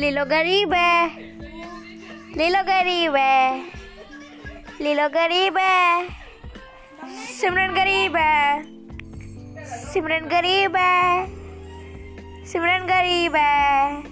लीलो गरीब है। लीलो गरीब है। लीलो गरीब है। सिमरन गरीब है। सिमरन गरीब है। सिमरन गरीब है।